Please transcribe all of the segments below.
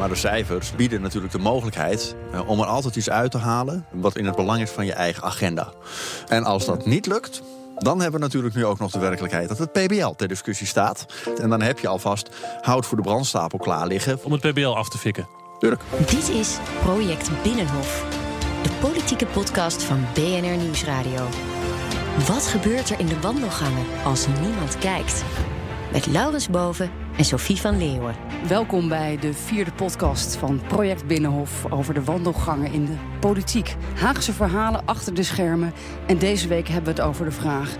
Maar de cijfers bieden natuurlijk de mogelijkheid eh, om er altijd iets uit te halen wat in het belang is van je eigen agenda. En als dat niet lukt, dan hebben we natuurlijk nu ook nog de werkelijkheid dat het PBL ter discussie staat. En dan heb je alvast hout voor de brandstapel klaar liggen. Om het PBL af te fikken. Tuurlijk. Dit is Project Binnenhof, de politieke podcast van BNR Nieuwsradio. Wat gebeurt er in de wandelgangen als niemand kijkt? Met Laurens Boven en Sophie van Leeuwen. Welkom bij de vierde podcast van Project Binnenhof over de wandelgangen in de politiek. Haagse verhalen achter de schermen. En deze week hebben we het over de vraag: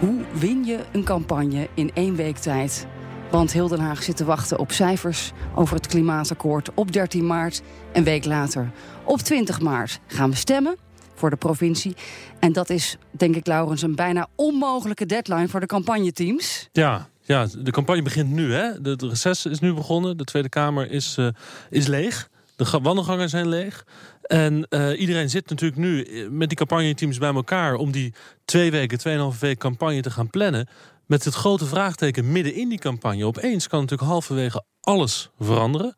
hoe win je een campagne in één week tijd? Want heel Den Haag zit te wachten op cijfers over het klimaatakkoord op 13 maart. Een week later, op 20 maart, gaan we stemmen voor de provincie. En dat is, denk ik, Laurens, een bijna onmogelijke deadline voor de campagneteams. Ja, ja, de campagne begint nu. Hè? De, de reces is nu begonnen. De Tweede Kamer is, uh, is leeg. De wandelgangen zijn leeg. En uh, iedereen zit natuurlijk nu eh, met die campagneteams bij elkaar... om die twee weken, tweeënhalve week campagne te gaan plannen... met het grote vraagteken midden in die campagne. Opeens kan natuurlijk halverwege alles veranderen.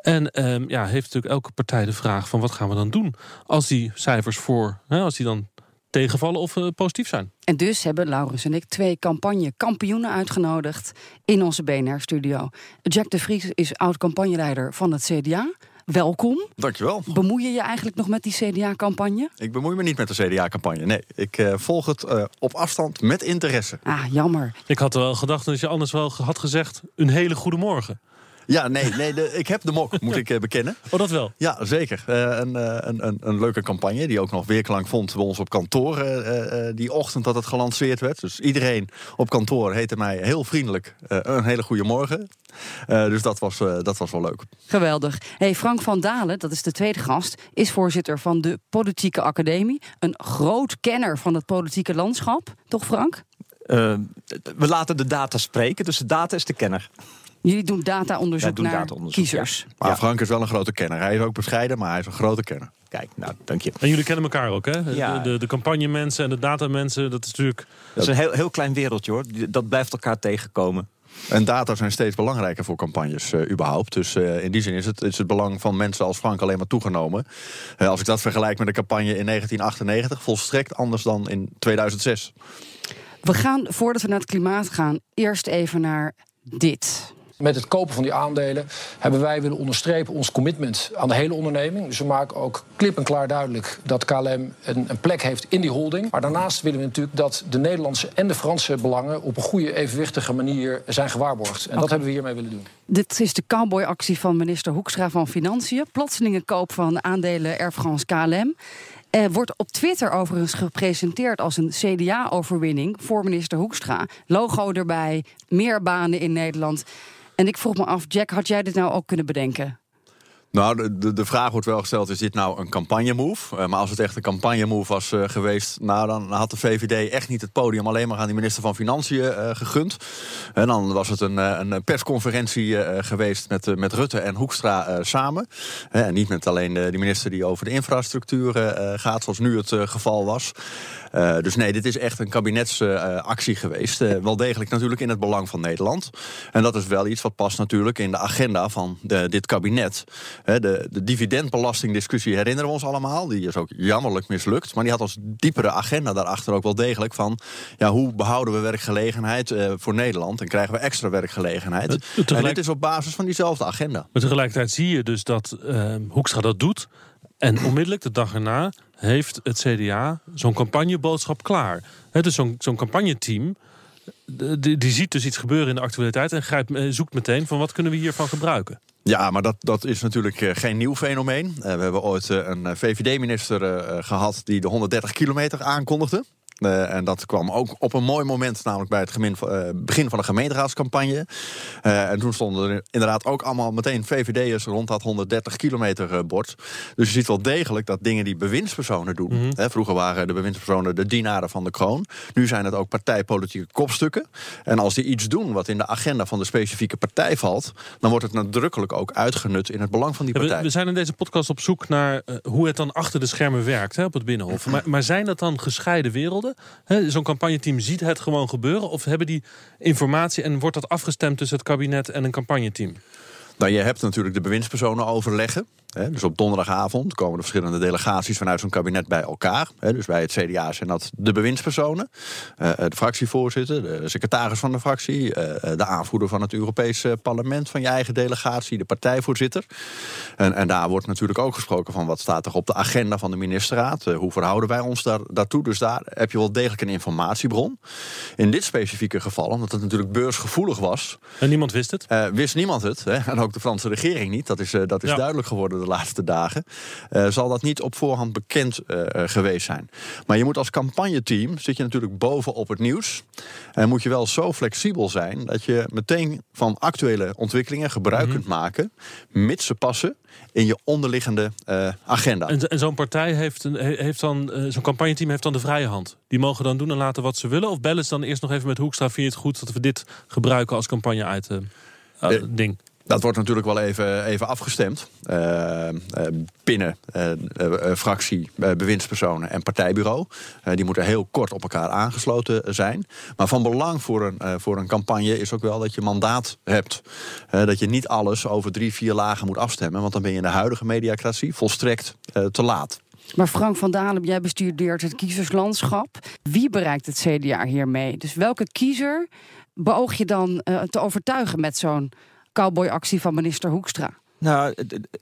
En um, ja, heeft natuurlijk elke partij de vraag van wat gaan we dan doen... als die cijfers voor, hè, als die dan tegenvallen of uh, positief zijn. En dus hebben Laurens en ik twee campagne-kampioenen uitgenodigd in onze BNR-studio. Jack de Vries is oud-campagneleider van het CDA. Welkom. Dankjewel. Bemoei je je eigenlijk nog met die CDA-campagne? Ik bemoei me niet met de CDA-campagne. Nee, ik uh, volg het uh, op afstand met interesse. Ah, jammer. Ik had wel gedacht dat je anders wel had gezegd... een hele goede morgen. Ja, nee, nee de, ik heb de mok, moet ik uh, bekennen. Oh, dat wel? Ja, zeker. Uh, een, een, een, een, leuke campagne die ook nog weerklank vond bij ons op kantoor... Uh, die ochtend dat het gelanceerd werd. Dus iedereen op kantoor heette mij heel vriendelijk een hele goede morgen. dus dat was, dat was wel leuk. Geweldig. Hey, Frank van Dalen, dat is de tweede gast... is voorzitter van de Politieke Academie. Een groot kenner van het politieke landschap. Toch, Frank? we laten de data spreken, dus de data is de kenner. Jullie doen dataonderzoek ja, naar kiezers. Ja. Maar Frank is wel een grote kenner. Hij is ook bescheiden, maar hij is een grote kenner. Kijk, nou, dank je. En jullie kennen elkaar ook, hè? Ja. De, de, de campagnemensen en de datamensen, dat is natuurlijk... Dat is een heel, heel klein wereldje, hoor. Dat blijft elkaar tegenkomen. En data zijn steeds belangrijker voor campagnes uh, überhaupt. Dus uh, in die zin is het, is het belang van mensen als Frank alleen maar toegenomen. Uh, als ik dat vergelijk met de campagne in 1998, volstrekt anders dan in 2006. We gaan, voordat we naar het klimaat gaan, eerst even naar dit. Met het kopen van die aandelen hebben wij willen onderstrepen ons commitment aan de hele onderneming. Dus we maken ook klip en klaar duidelijk dat KLM een, een, plek heeft in die holding. Maar daarnaast willen we natuurlijk dat de Nederlandse en de Franse belangen op een goede, evenwichtige manier zijn gewaarborgd. En dat hebben we hiermee willen doen. Dit is de cowboyactie van minister Hoekstra van Financiën. Plotselinge koop van aandelen Air France KLM. Uh, wordt op Twitter overigens gepresenteerd als een CDA-overwinning voor minister Hoekstra. Logo erbij, meer banen in Nederland. En ik vroeg me af, Jack, had jij dit nou ook kunnen bedenken? Nou, de, de vraag wordt wel gesteld: is dit nou een campagne-move? Uh, maar als het echt een campagne-move was uh, geweest, nou, dan had de VVD echt niet het podium alleen maar aan die minister van Financiën uh, gegund. En dan was het een, een persconferentie geweest met, met Rutte en Hoekstra samen. En niet met alleen de, die minister die over de infrastructuur gaat, zoals nu het geval was. Uh, dus nee, dit is echt een kabinetsactie uh, geweest. Uh, wel degelijk natuurlijk in het belang van Nederland. En dat is wel iets wat past natuurlijk in de agenda van de, dit kabinet. de, de dividendbelastingdiscussie herinneren we ons allemaal. Die is ook jammerlijk mislukt. Maar die had als diepere agenda daarachter ook wel degelijk van... Ja, hoe behouden we werkgelegenheid voor Nederland? En krijgen we extra werkgelegenheid? En dit is op basis van diezelfde agenda. Maar tegelijkertijd zie je dus dat Hoekstra dat doet... En onmiddellijk de dag erna heeft het CDA zo'n campagneboodschap klaar. He, dus zo'n zo'n campagneteam. Die, die ziet dus iets gebeuren in de actualiteit en grijpt, eh, zoekt meteen van wat kunnen we hiervan gebruiken. Ja, maar dat, dat is natuurlijk eh, geen nieuw fenomeen. Uh, we hebben ooit een VVD-minister gehad die de 130 kilometer aankondigde. Uh, en dat kwam ook op een mooi moment, namelijk bij het uh, begin van de gemeenteraadscampagne. Uh, en toen stonden er inderdaad ook allemaal meteen VVD'ers rond dat 130 kilometer bord. Dus je ziet wel degelijk dat dingen die bewindspersonen doen. Mm -hmm. hè, vroeger waren de bewindspersonen de dienaren van de kroon. Nu zijn het ook partijpolitieke kopstukken. En als die iets doen wat in de agenda van de specifieke partij valt, dan wordt het nadrukkelijk ook uitgenut in het belang van die partij. We, we zijn in deze podcast op zoek naar hoe het dan achter de schermen werkt hè, op het Binnenhof. Maar, maar zijn dat dan gescheiden werelden? Zo'n campagneteam ziet het gewoon gebeuren? Of hebben die informatie en wordt dat afgestemd tussen het kabinet en een campagneteam? Nou, je hebt natuurlijk de bewindspersonen overleggen. Dus op donderdagavond komen de verschillende delegaties vanuit zo'n kabinet bij elkaar. dus bij het CDA zijn dat de bewindspersonen, uh, de fractievoorzitter, de secretaris van de fractie, uh, de aanvoerder van het Europese parlement van je eigen delegatie, de partijvoorzitter. En, en, daar wordt natuurlijk ook gesproken van wat staat er op de agenda van de ministerraad. Hoe verhouden wij ons daar, daartoe? Dus daar heb je wel degelijk een informatiebron. In dit specifieke geval, omdat het natuurlijk beursgevoelig was. En niemand wist het? wist niemand het. Hè? En ook de Franse regering niet. Dat is, dat is ja. duidelijk geworden de laatste dagen. Uh, zal dat niet op voorhand bekend uh, geweest zijn. Maar je moet als campagneteam, zit je natuurlijk bovenop het nieuws. En moet je wel zo flexibel zijn dat je meteen van actuele ontwikkelingen gebruik mm -hmm. kunt maken. Mits ze passen in je onderliggende agenda. En, en zo'n partij heeft, een, heeft dan, zo'n campagneteam heeft dan de vrije hand. Die mogen dan doen en laten wat ze willen. Of bellen ze dan eerst nog even met Hoekstra. Vind je het goed dat we dit gebruiken als campagne-item? ding. Dat wordt natuurlijk wel even, even afgestemd uh, binnen uh, fractie, bewindspersonen en partijbureau. die moeten heel kort op elkaar aangesloten zijn. Maar van belang voor een, voor een campagne is ook wel dat je mandaat hebt. dat je niet alles over drie, vier lagen moet afstemmen. Want dan ben je in de huidige mediacratie volstrekt te laat. Maar Frank van Dalen, jij bestudeert het kiezerslandschap. Wie bereikt het CDA hiermee? Dus welke kiezer beoog je dan te overtuigen met zo'n cowboyactie van minister Hoekstra? Nou,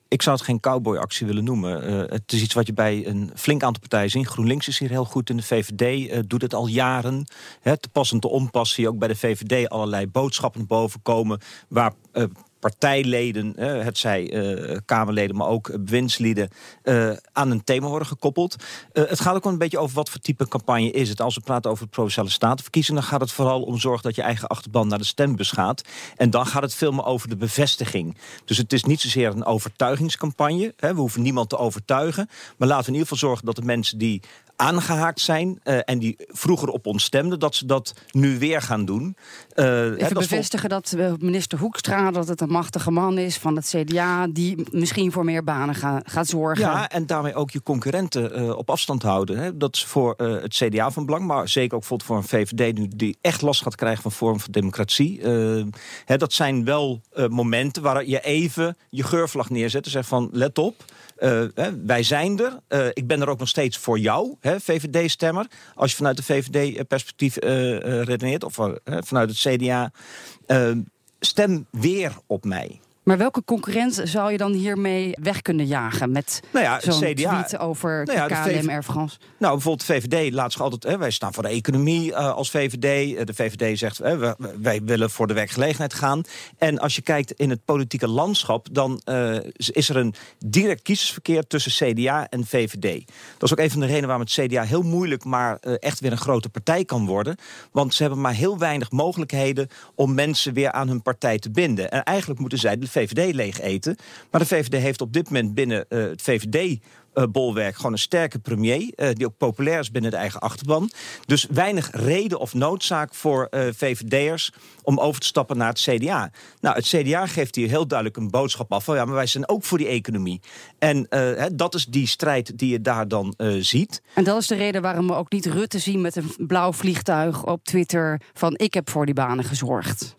ik zou het geen cowboyactie willen noemen. Uh, het is iets wat je bij een flink aantal partijen ziet. GroenLinks is hier heel goed in. De VVD uh, doet het al jaren. He, te pas en te onpas zie je ook bij de VVD allerlei boodschappen boven komen... waar uh, partijleden, het zij uh, Kamerleden, maar ook bewindslieden, uh, aan een thema worden gekoppeld. Uh, het gaat ook wel een beetje over wat voor type campagne is het. Als we praten over provinciale statenverkiezingen, dan gaat het vooral om zorg dat je eigen achterban naar de stembus gaat. En dan gaat het veel meer over de bevestiging. Dus het is niet zozeer een overtuigingscampagne. Hè. We hoeven niemand te overtuigen. Maar laten we in ieder geval zorgen dat de mensen die aangehaakt zijn uh, en die vroeger op ons stemden, dat ze dat nu weer gaan doen. Uh, Even hè, dat bevestigen dat minister Hoekstra dat het een machtige man is van het CDA die misschien voor meer banen ga, gaat zorgen. Ja, en daarmee ook je concurrenten uh, op afstand houden. Hè. Dat is voor het CDA van belang, maar zeker ook voor een VVD nu die echt last gaat krijgen van vorm van democratie. Hè, dat zijn wel momenten waar je even je geurvlag neerzet en zegt van let op. Uh, wij zijn er. Uh, ik ben er ook nog steeds voor jou, VVD-stemmer. Als je vanuit de VVD-perspectief uh, redeneert, of vanuit het CDA. stem weer op mij. Maar welke concurrent zou je dan hiermee weg kunnen jagen met nou ja, zo'n CDA, tweet over nou ja, KLM Air France? Nou, bijvoorbeeld de VVD laat zich altijd... Hè, wij staan voor de economie uh, als VVD. De VVD zegt, hè, wij, wij, willen voor de werkgelegenheid gaan. En als je kijkt in het politieke landschap... dan uh, is er een direct kiezersverkeer tussen CDA en VVD. Dat is ook een van de redenen waarom het CDA heel moeilijk... maar uh, echt weer een grote partij kan worden. Want ze hebben maar heel weinig mogelijkheden... om mensen weer aan hun partij te binden. En eigenlijk moeten zij... de VVD leeg eten. Maar de VVD heeft op dit moment binnen uh, het VVD bolwerk gewoon een sterke premier. Uh, die ook populair is binnen de eigen achterban. Dus weinig reden of noodzaak voor uh, VVD'ers om over te stappen naar het CDA. Nou, het CDA geeft hier heel duidelijk een boodschap af van ja, maar wij zijn ook voor die economie. En dat is die strijd die je daar dan ziet. En dat is de reden waarom we ook niet Rutte zien met een blauw vliegtuig op Twitter van ik heb voor die banen gezorgd.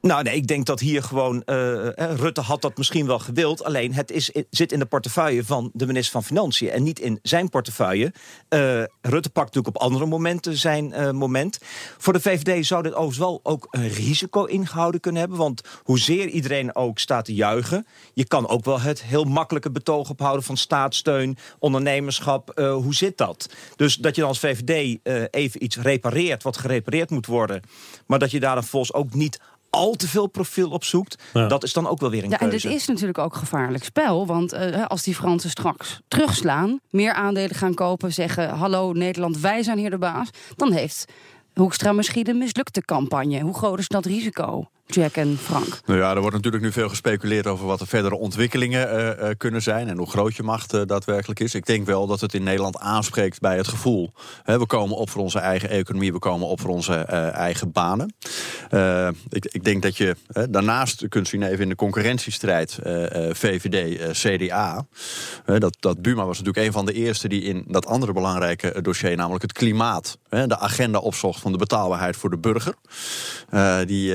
Nou, nee, ik denk dat hier gewoon. Uh, Rutte had dat misschien wel gewild. Alleen het is, het zit in de portefeuille van de minister van Financiën en niet in zijn portefeuille. Rutte pakt natuurlijk op andere momenten zijn moment. Voor de VVD zou dit overigens wel ook een risico ingehouden kunnen hebben. Want hoezeer iedereen ook staat te juichen. Je kan ook wel het heel makkelijke betoog ophouden van staatssteun, ondernemerschap. hoe zit dat? Dus dat je dan als VVD even iets repareert wat gerepareerd moet worden. Maar dat je daar dan volgens ook niet al te veel profiel opzoekt, Ja. dat is dan ook wel weer een Ja, en dit is natuurlijk ook gevaarlijk spel. Want eh, als die Fransen straks terugslaan, meer aandelen gaan kopen, zeggen: Hallo Nederland, wij zijn hier de baas. Dan heeft Hoekstra misschien een mislukte campagne. Hoe groot is dat risico, Jack en Frank? Nou ja, er wordt natuurlijk nu veel gespeculeerd over wat de verdere ontwikkelingen eh, eh, kunnen zijn en hoe groot je macht eh, daadwerkelijk is. Ik denk wel dat het in Nederland aanspreekt bij het gevoel. We komen op voor onze eigen economie, we komen op voor onze eigen banen. Ik, ik denk dat je daarnaast kunt zien even in de concurrentiestrijd VVD, CDA. Dat, dat Buma was natuurlijk een van de eerste die in dat andere belangrijke dossier, namelijk het klimaat, de agenda opzocht van de betaalbaarheid voor de burger. Die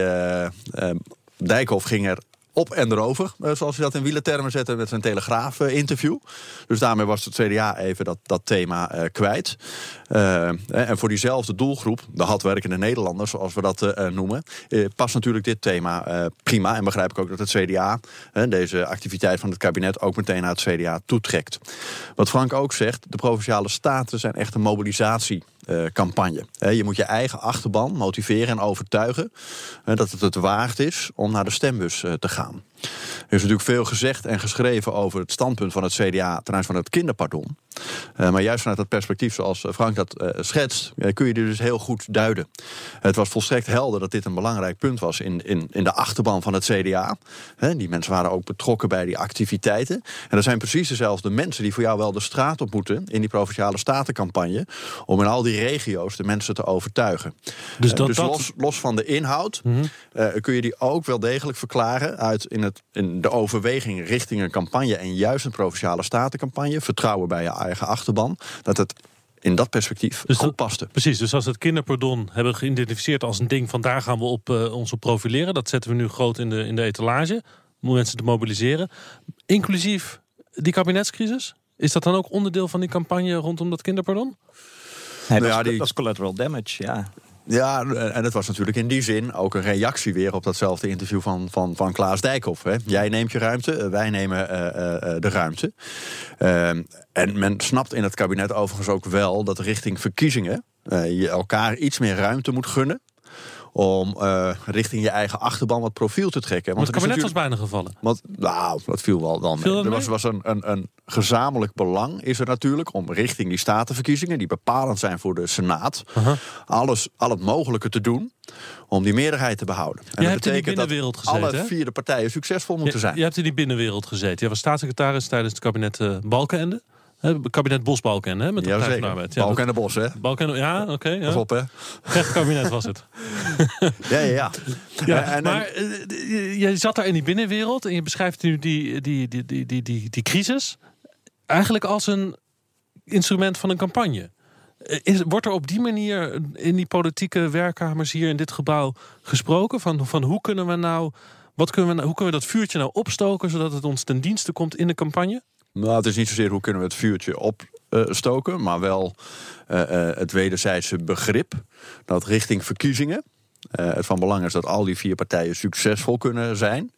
Dijkhoff ging er op en erover, eh, zoals hij dat in wielertermen zette met zijn Telegraaf-interview. Dus daarmee was het CDA even dat, dat thema eh, kwijt. Eh, en voor diezelfde doelgroep, de hardwerkende Nederlanders, zoals we dat eh, noemen, eh, past natuurlijk dit thema eh, prima. En begrijp ik ook dat het CDA eh, deze activiteit van het kabinet ook meteen naar het CDA toetrekt. Wat Frank ook zegt, de provinciale staten zijn echt een mobilisatiecampagne. je moet je eigen achterban motiveren en overtuigen eh, dat het het waard is om naar de stembus eh, te gaan. Er is natuurlijk veel gezegd en geschreven over het standpunt van het CDA ten aanzien van het kinderpardon. Eh, maar juist vanuit dat perspectief, zoals eh, Frank dat eh, schetst, kun je dit dus heel goed duiden. Het was volstrekt helder dat dit een belangrijk punt was in, in, in de achterban van het CDA. Die mensen waren ook betrokken bij die activiteiten. En dat zijn precies dezelfde mensen die voor jou wel de straat op moeten in die provinciale statencampagne. om in al die regio's de mensen te overtuigen. Dus dat- dus dat- los, los van de inhoud eh, kun je die ook wel degelijk verklaren uit in, het, in de overweging richting een campagne en juist een provinciale statencampagne, vertrouwen bij je eigen achterban, dat het in dat perspectief Dus goed paste. Precies, dus als we het kinderpardon hebben geïdentificeerd als een ding van daar gaan we op, eh, ons op profileren. Dat zetten we nu groot in de, in de etalage om mensen te mobiliseren. Inclusief die kabinetscrisis. Is dat dan ook onderdeel van die campagne rondom dat kinderpardon? Nee, Nou dat, ja, is, die- dat is collateral damage, ja. Ja, en het was natuurlijk in die zin ook een reactie weer op datzelfde interview van, van, van Klaas Dijkhoff. Hè. Jij neemt je ruimte, eh, wij nemen eh, eh, de ruimte. Ehm, en men snapt in het kabinet overigens ook wel dat richting verkiezingen je elkaar iets meer ruimte moet gunnen. Om eh, richting je eigen achterban wat profiel te trekken. Want het kabinet was bijna gevallen. Want, nou, dat viel wel dan. Viel dat Er was, was een, een, een gezamenlijk belang, is er natuurlijk, om richting die statenverkiezingen, die bepalend zijn voor de Senaat, alles, al het mogelijke te doen om die meerderheid te behouden. En dat hebt in die betekent dat gezeten, alle hè? vier de partijen succesvol moeten Je, zijn. je hebt in die binnenwereld gezeten. Jij was staatssecretaris tijdens het kabinet eh, Balkenende. Het kabinet Bos-Balkenende, hè, met de Partij van de Jazeker. Arbeid. Ja, Balk dat- en de Bos, hè? Balkenende, ja, oké. ja. Pas op, hè? Gek kabinet was het. Ja, ja, ja. Ja, En- en- maar eh, je- je zat daar in die binnenwereld en je beschrijft nu die, die, die, die, die, die, die crisis eigenlijk als een instrument van een campagne. Eh, Is, wordt er op die manier in die politieke werkkamers hier in dit gebouw gesproken van, van hoe kunnen we nou, wat kunnen we, nou- hoe kunnen we dat vuurtje nou opstoken zodat het ons ten dienste komt in de campagne? Nou, het is niet zozeer hoe kunnen we het vuurtje opstoken, maar wel eh, eh, het wederzijdse begrip dat richting verkiezingen eh, het van belang is dat al die vier partijen succesvol kunnen zijn.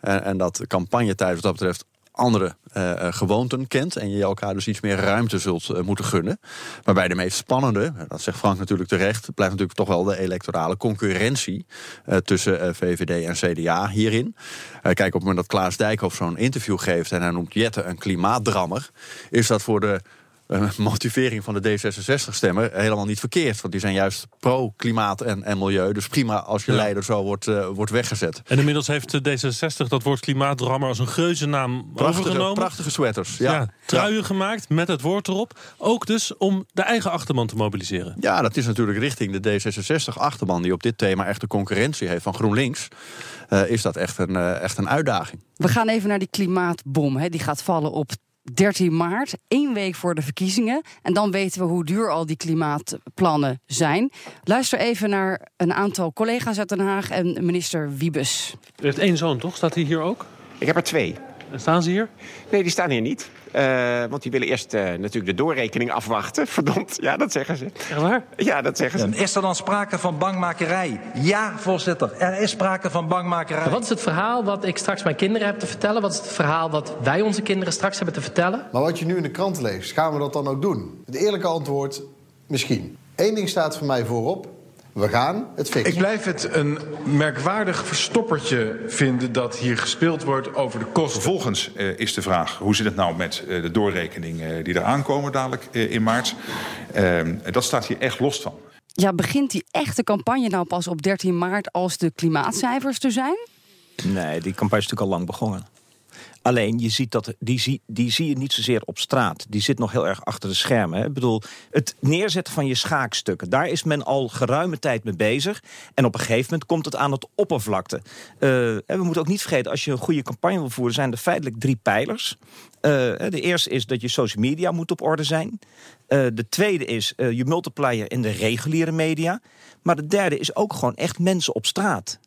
En, en dat de campagnetijd wat dat betreft andere eh, eh, gewoonten kent. En je elkaar dus iets meer ruimte zult eh, moeten gunnen. Waarbij de meest spannende, dat zegt Frank natuurlijk terecht, blijft natuurlijk toch wel de electorale concurrentie tussen VVD en CDA hierin. Kijk, op het moment dat Klaas Dijkhoff zo'n interview geeft en hij noemt Jette een klimaatdrammer, is dat voor de motivering van de D66-stemmer helemaal niet verkeerd. Want die zijn juist pro-klimaat en, en milieu. Dus prima als je Ja. leider zo wordt, eh, wordt weggezet. En inmiddels heeft de D66 dat woord klimaatdrammer als een geuzennaam Prachtige, overgenomen. prachtige sweaters. ja, Ja, truien gemaakt met het woord erop. Ook dus om de eigen achterban te mobiliseren. Ja, dat is natuurlijk richting de D66-achterban... die op dit thema echt de concurrentie heeft van GroenLinks... eh, is dat echt een, eh, echt een uitdaging. We gaan even naar die klimaatbom. Hè. Die gaat vallen op 13 maart, één week voor de verkiezingen. En dan weten we hoe duur al die klimaatplannen zijn. Luister even naar een aantal collega's uit Den Haag en minister Wiebes. U heeft één zoon, toch? Staat hij hier ook? Ik heb er twee. En staan ze hier? Nee, die staan hier niet. Eh, want die willen eerst eh, natuurlijk de doorrekening afwachten. Verdomd, ja, dat zeggen ze. Echt waar? Ja, dat zeggen ze. Is er dan sprake van bangmakerij? Ja, voorzitter. Er is sprake van bangmakerij. Wat is het verhaal wat ik straks mijn kinderen heb te vertellen? Wat is het verhaal wat wij onze kinderen straks hebben te vertellen? Maar wat je nu in de krant leest, gaan we dat dan ook doen? Het eerlijke antwoord, misschien. Eén ding staat voor mij voorop. We gaan het fixen. Ik blijf het een merkwaardig verstoppertje vinden dat hier gespeeld wordt over de kosten. Vervolgens uh, is de vraag, hoe zit het nou met uh, de doorrekeningen uh, die eraan komen dadelijk in maart? Ehm, dat staat hier echt los van. Ja, begint die echte campagne nou pas op 13 maart als de klimaatcijfers er zijn? Nee, die campagne is natuurlijk al lang begonnen. Alleen je ziet dat die, zie, die zie je niet zozeer op straat. Die zit nog heel erg achter de schermen. Hè. Ik bedoel, het neerzetten van je schaakstukken, daar is men al geruime tijd mee bezig. En op een gegeven moment komt het aan het oppervlakte. Uh, we moeten ook niet vergeten, als je een goede campagne wil voeren, zijn er feitelijk drie pijlers. Uh, de eerste is dat je social media moet op orde zijn. Uh, de tweede is je multiplier in de reguliere media. Maar de derde is ook gewoon echt mensen op straat.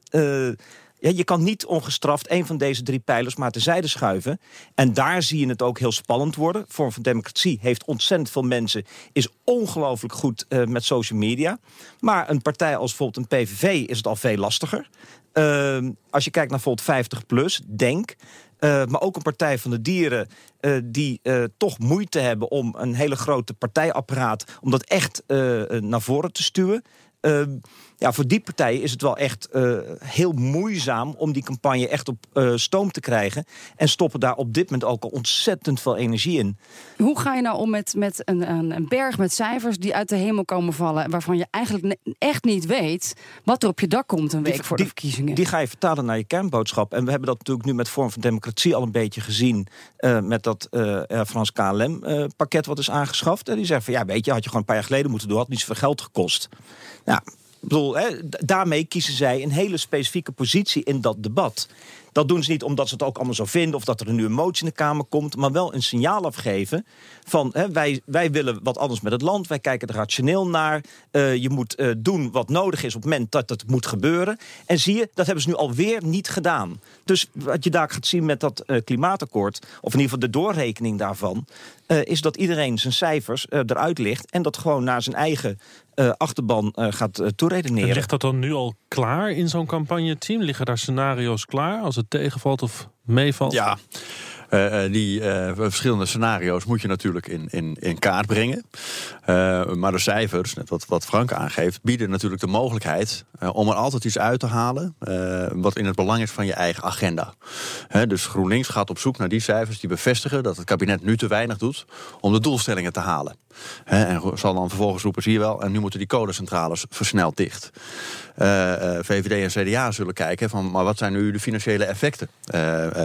Ja, je kan niet ongestraft een van deze drie pijlers maar terzijde schuiven. En daar zie je het ook heel spannend worden. Vorm van democratie heeft ontzettend veel mensen, is ongelooflijk goed uh, met social media. Maar een partij als bijvoorbeeld een PVV is het al veel lastiger. Uh, als je kijkt naar bijvoorbeeld 50 plus, denk. Uh, maar ook een Partij van de Dieren uh, die toch moeite hebben om een hele grote partijapparaat, om dat echt naar voren te stuwen. Ja, voor die partijen is het wel echt uh, heel moeizaam om die campagne echt op uh, stoom te krijgen. En stoppen daar op dit moment ook al ontzettend veel energie in. Hoe ga je nou om met, met een, een, een berg met cijfers die uit de hemel komen vallen, waarvan je eigenlijk echt niet weet wat er op je dak komt een week die, voor die, de verkiezingen? Die ga je vertalen naar je kernboodschap. En we hebben dat natuurlijk nu met Vorm van Democratie al een beetje gezien. Uh, met dat Frans KLM-pakket wat is aangeschaft. En die zegt van ja, weet je, had je gewoon een paar jaar geleden moeten doen, had niet zoveel geld gekost. Nou, ik bedoel, daarmee kiezen zij een hele specifieke positie in dat debat. Dat doen ze niet omdat ze het ook allemaal zo vinden... of dat er nu een motie in de Kamer komt... maar wel een signaal afgeven van hè, wij, wij willen wat anders met het land. Wij kijken er rationeel naar. Uh, je moet uh, doen wat nodig is op het moment dat het moet gebeuren. En zie je, dat hebben ze nu alweer niet gedaan. Dus wat je daar gaat zien met dat uh, klimaatakkoord... of in ieder geval de doorrekening daarvan... is dat iedereen zijn cijfers eruit ligt... en dat gewoon naar zijn eigen achterban gaat toeredeneren. En ligt dat dan nu al klaar in zo'n campagneteam? Liggen daar scenario's klaar als het tegenvalt of meevalt? Ja. Uh, die uh, verschillende scenario's moet je natuurlijk in, in, in kaart brengen. Maar de cijfers, net wat, wat Frank aangeeft, bieden natuurlijk de mogelijkheid om er altijd iets uit te halen. wat in het belang is van je eigen agenda. dus GroenLinks gaat op zoek naar die cijfers die bevestigen dat het kabinet nu te weinig doet om de doelstellingen te halen. en zal dan vervolgens roepen, zie je wel, en nu moeten die kolencentrales versneld dicht. VVD en CDA zullen kijken van, maar wat zijn nu de financiële effecten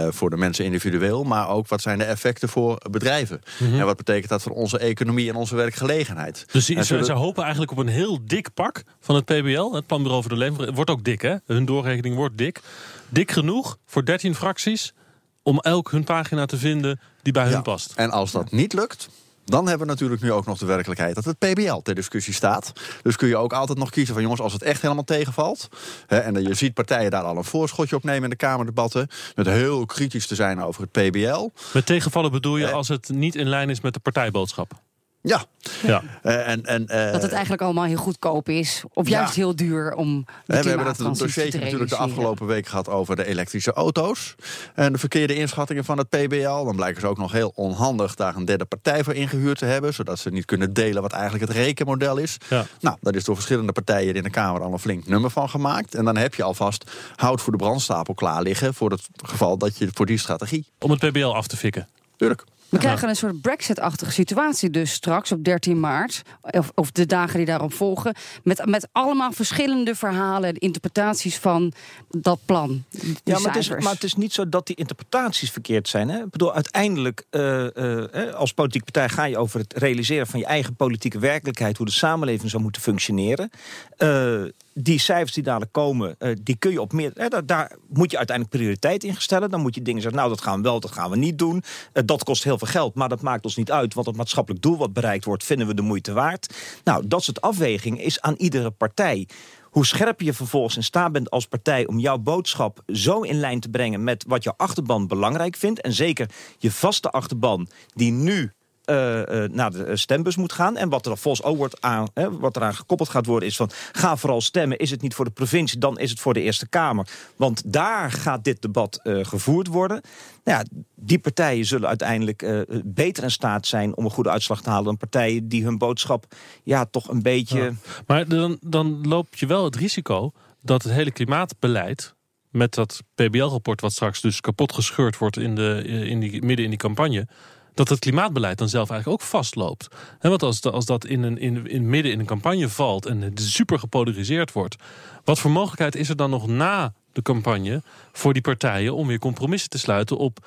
voor de mensen individueel, maar ook wat zijn de effecten voor bedrijven. Mm -hmm. En wat betekent dat voor onze economie en onze werkgelegenheid. Dus ze, zullen... ze, hopen eigenlijk op een heel dik pak van het PBL, het Planbureau voor de Leven. Het wordt ook dik, hè? Hun doorrekening wordt dik. Dik genoeg voor 13 fracties om elk hun pagina te vinden die bij ja. hun past. En als dat niet lukt, dan hebben we natuurlijk nu ook nog de werkelijkheid dat het PBL ter discussie staat. Dus kun je ook altijd nog kiezen van jongens, als het echt helemaal tegenvalt. Hè, en je ziet partijen daar al een voorschotje op nemen in de Kamerdebatten. Met heel kritisch te zijn over het PBL. Met tegenvallen bedoel je als het niet in lijn is met de partijboodschap? Ja. ja. Uh, en, en, uh, dat het eigenlijk allemaal heel goedkoop is. Of juist ja. heel duur om de We hebben dat een dossiertje natuurlijk de afgelopen week gehad over de elektrische auto's. En de verkeerde inschattingen van het PBL. Dan blijken ze ook nog heel onhandig daar een derde partij voor ingehuurd te hebben. Zodat ze niet kunnen delen wat eigenlijk het rekenmodel is. Ja. Nou, daar is door verschillende partijen in de Kamer al een flink nummer van gemaakt. En dan heb je alvast hout voor de brandstapel klaar liggen. Voor het geval dat je voor die strategie. Om het PBL af te fikken. Tuurlijk. We krijgen een soort Brexit-achtige situatie dus straks op 13 maart. Of, of, de dagen die daarop volgen. Met, met allemaal verschillende verhalen en interpretaties van dat plan. Ja, maar het, is, maar het, is, niet zo dat die interpretaties verkeerd zijn. Hè? Ik bedoel, uiteindelijk, uh, uh, als politieke partij ga je over het realiseren van je eigen politieke werkelijkheid. Hoe de samenleving zou moeten functioneren. Uh, die cijfers die dadelijk komen, uh, die kun je op meer. Eh, daar, moet je uiteindelijk prioriteit in stellen. Dan moet je dingen zeggen, nou dat gaan we wel, dat gaan we niet doen. Uh, dat kost heel veel geld, maar dat maakt ons niet uit. Want het maatschappelijk doel wat bereikt wordt, vinden we de moeite waard. Nou, dat soort afweging is aan iedere partij. Hoe scherp je vervolgens in staat bent als partij om jouw boodschap zo in lijn te brengen met wat jouw achterban belangrijk vindt. En zeker je vaste achterban, die nu naar de stembus moet gaan. En wat er volgens ook wordt aan, hè, wat eraan gekoppeld gaat worden, is van ga vooral stemmen. Is het niet voor de provincie, dan is het voor de Eerste Kamer. Want daar gaat dit debat uh, gevoerd worden. Nou ja, die partijen zullen uiteindelijk beter in staat zijn om een goede uitslag te halen dan partijen die hun boodschap ja, toch een beetje. Maar dan, dan loop je wel het risico dat het hele klimaatbeleid met dat PBL-rapport, wat straks dus kapot gescheurd wordt in de, in die, midden in die campagne. Dat het klimaatbeleid dan zelf eigenlijk ook vastloopt. He, want als, als dat in een, in, in midden in een campagne valt en het super gepolariseerd wordt, wat voor mogelijkheid is er dan nog na de campagne voor die partijen om weer compromissen te sluiten op